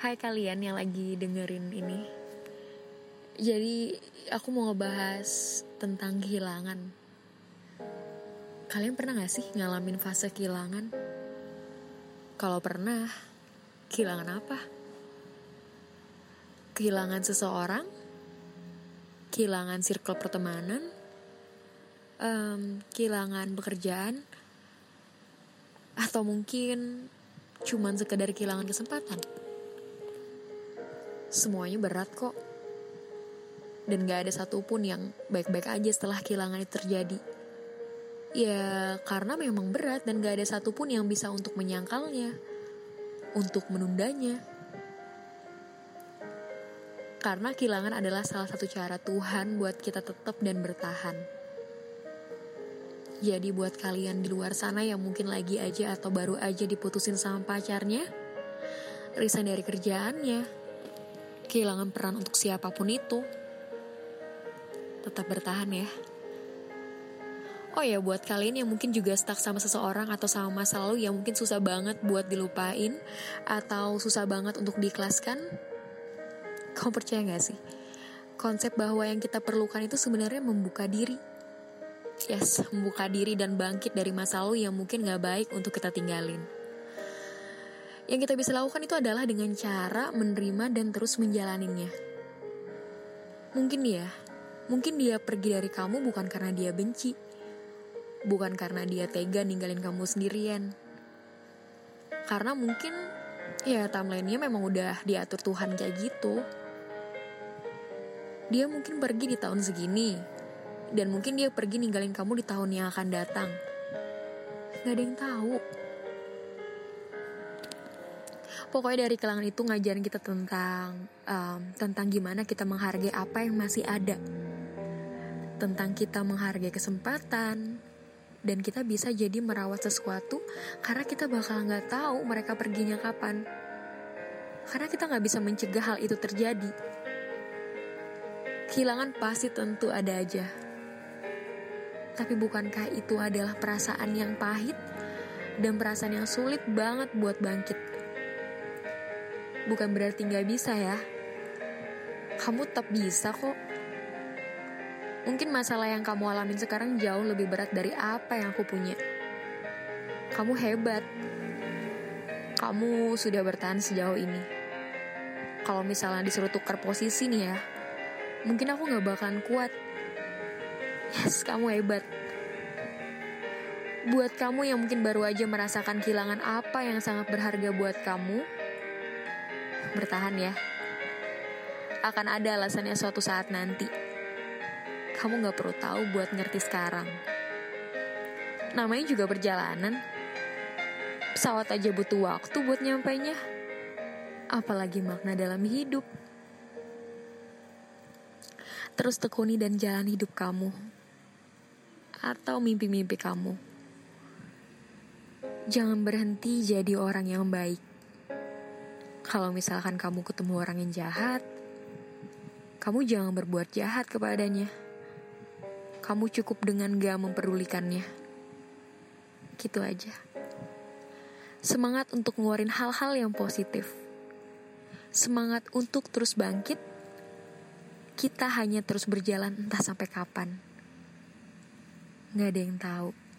Hai kalian yang lagi dengerin ini Jadi aku mau ngebahas tentang kehilangan Kalian pernah gak sih ngalamin fase kehilangan? Kalau pernah, kehilangan apa? Kehilangan seseorang? Kehilangan circle pertemanan? Um, kehilangan pekerjaan? Atau mungkin cuman sekedar kehilangan kesempatan? Semuanya berat kok. Dan gak ada satupun yang baik-baik aja setelah kehilangan itu terjadi. Ya karena memang berat dan gak ada satupun yang bisa untuk menyangkalnya. Untuk menundanya. Karena kehilangan adalah salah satu cara Tuhan buat kita tetap dan bertahan. Jadi buat kalian di luar sana yang mungkin lagi aja atau baru aja diputusin sama pacarnya, resign dari kerjaannya, kehilangan peran untuk siapa pun itu. Tetap bertahan ya. Oh ya, buat kalian yang mungkin juga stuck sama seseorang atau sama masa lalu yang mungkin susah banget buat dilupain atau susah banget untuk diikhlaskan, kamu percaya gak sih? Konsep bahwa yang kita perlukan itu sebenarnya membuka diri. Yes, membuka diri dan bangkit dari masa lalu yang mungkin gak baik untuk kita tinggalin. Yang kita bisa lakukan itu adalah dengan cara menerima dan terus menjalaninya. Mungkin dia, mungkin dia pergi dari kamu bukan karena dia benci, bukan karena dia tega ninggalin kamu sendirian. Karena mungkin ya timelinenya memang udah diatur Tuhan kayak gitu. Dia mungkin pergi di tahun segini, dan mungkin dia pergi ninggalin kamu di tahun yang akan datang. Gak ada yang tahu. Pokoknya dari kelangan itu ngajarin kita tentang um, tentang gimana kita menghargai apa yang masih ada, tentang kita menghargai kesempatan, dan kita bisa jadi merawat sesuatu karena kita bakal nggak tahu mereka perginya kapan. Karena kita nggak bisa mencegah hal itu terjadi. Kehilangan pasti tentu ada aja. Tapi bukankah itu adalah perasaan yang pahit dan perasaan yang sulit banget buat bangkit? Bukan berarti nggak bisa ya. Kamu tetap bisa kok. Mungkin masalah yang kamu alamin sekarang jauh lebih berat dari apa yang aku punya. Kamu hebat. Kamu sudah bertahan sejauh ini. Kalau misalnya disuruh tukar posisi nih ya, mungkin aku gak bakalan kuat. Yes, kamu hebat. Buat kamu yang mungkin baru aja merasakan kehilangan apa yang sangat berharga buat kamu, bertahan ya. Akan ada alasannya suatu saat nanti. Kamu gak perlu tahu buat ngerti sekarang. Namanya juga perjalanan. Pesawat aja butuh waktu buat nyampainya. Apalagi makna dalam hidup. Terus tekuni dan jalan hidup kamu. Atau mimpi-mimpi kamu. Jangan berhenti jadi orang yang baik kalau misalkan kamu ketemu orang yang jahat, kamu jangan berbuat jahat kepadanya. Kamu cukup dengan gak memperdulikannya. Gitu aja. Semangat untuk ngeluarin hal-hal yang positif. Semangat untuk terus bangkit. Kita hanya terus berjalan entah sampai kapan. Gak ada yang tahu.